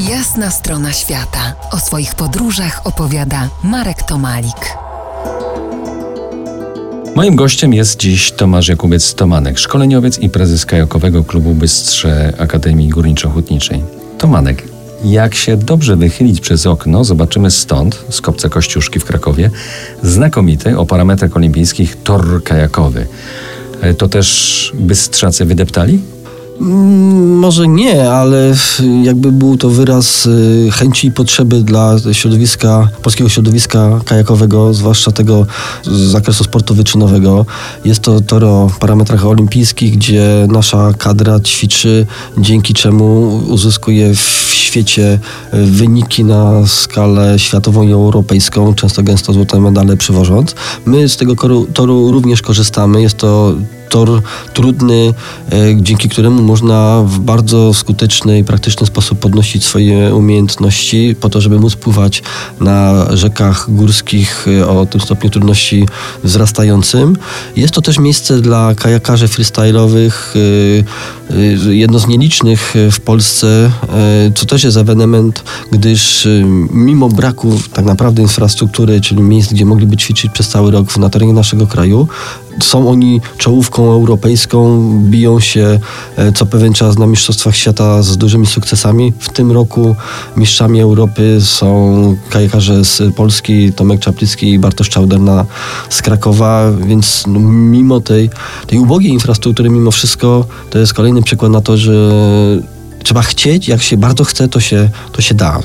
Jasna strona świata. O swoich podróżach opowiada Marek Tomalik. Moim gościem jest dziś Tomasz Jakubiec-Tomanek, szkoleniowiec i prezes kajakowego klubu Bystrze Akademii Górniczo-Hutniczej. Tomanek, jak się dobrze wychylić przez okno, zobaczymy stąd, z kopca Kościuszki w Krakowie, znakomity o parametrach olimpijskich tor kajakowy. E, To też bystrzacy wydeptali? Mm, Może nie, ale jakby był to wyraz y, chęci i potrzeby dla środowiska, polskiego środowiska kajakowego, zwłaszcza tego z zakresu sportu wyczynowego. Jest to tor o parametrach olimpijskich, gdzie nasza kadra ćwiczy, dzięki czemu uzyskuje w świecie y, wyniki na skalę światową i europejską, często gęsto złote medale przywożąc. My z tego toru również korzystamy. Jest to tor trudny, e, dzięki któremu można w bardzo skuteczny i praktyczny sposób podnosić swoje umiejętności po to, żeby móc pływać na rzekach górskich e, o tym stopniu trudności wzrastającym. Jest to też miejsce dla kajakarzy freestyle'owych, e, e, jedno z nielicznych w Polsce, e, co też jest ewenement, gdyż e, mimo braku tak naprawdę infrastruktury, czyli miejsc, gdzie mogliby ćwiczyć przez cały rok na terenie naszego kraju, są oni czołówką europejską, biją się e, co pewien czas na Mistrzostwach Świata z dużymi sukcesami. W tym roku mistrzami Europy są kajakarze z Polski, Tomek Czaplicki i Bartosz Czauderna z Krakowa, więc no, mimo tej, tej ubogiej infrastruktury, mimo wszystko, to jest kolejny przykład na to, że trzeba chcieć, jak się bardzo chce, to się, to się da.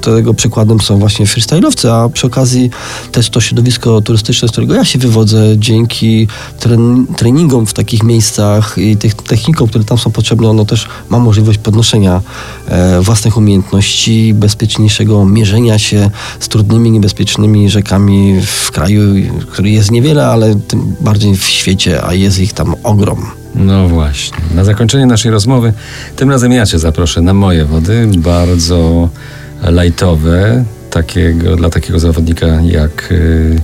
Tego przykładem są właśnie freestyle'owcy, a przy okazji też to środowisko turystyczne, z którego ja się wywodzę, dzięki tren, treningom w takich miejscach i tych technikom, które tam są potrzebne, ono też ma możliwość podnoszenia e, własnych umiejętności, bezpieczniejszego mierzenia się z trudnymi, niebezpiecznymi rzekami w kraju, który jest niewiele, ale tym bardziej w świecie, a jest ich tam ogrom. No właśnie. Na zakończenie naszej rozmowy, tym razem ja Cię zaproszę na moje wody, bardzo lajtowe, takiego, dla takiego zawodnika jak, y,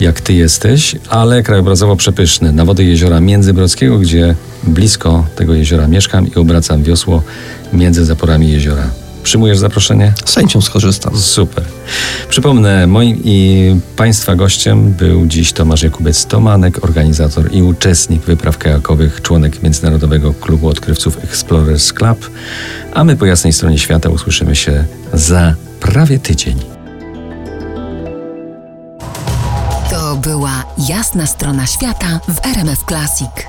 jak Ty jesteś, ale krajobrazowo przepyszne. Na wody jeziora Międzybrodzkiego, gdzie blisko tego jeziora mieszkam i obracam wiosło między zaporami jeziora. Przyjmujesz zaproszenie? Z chęcią skorzystam. Super. Przypomnę, moim i Państwa gościem był dziś Tomasz Jakubiec-Tomanek, organizator i uczestnik wypraw kajakowych, członek Międzynarodowego Klubu Odkrywców Explorers Club, a my po jasnej stronie świata usłyszymy się za prawie tydzień. To była Jasna strona świata w RMF Classic.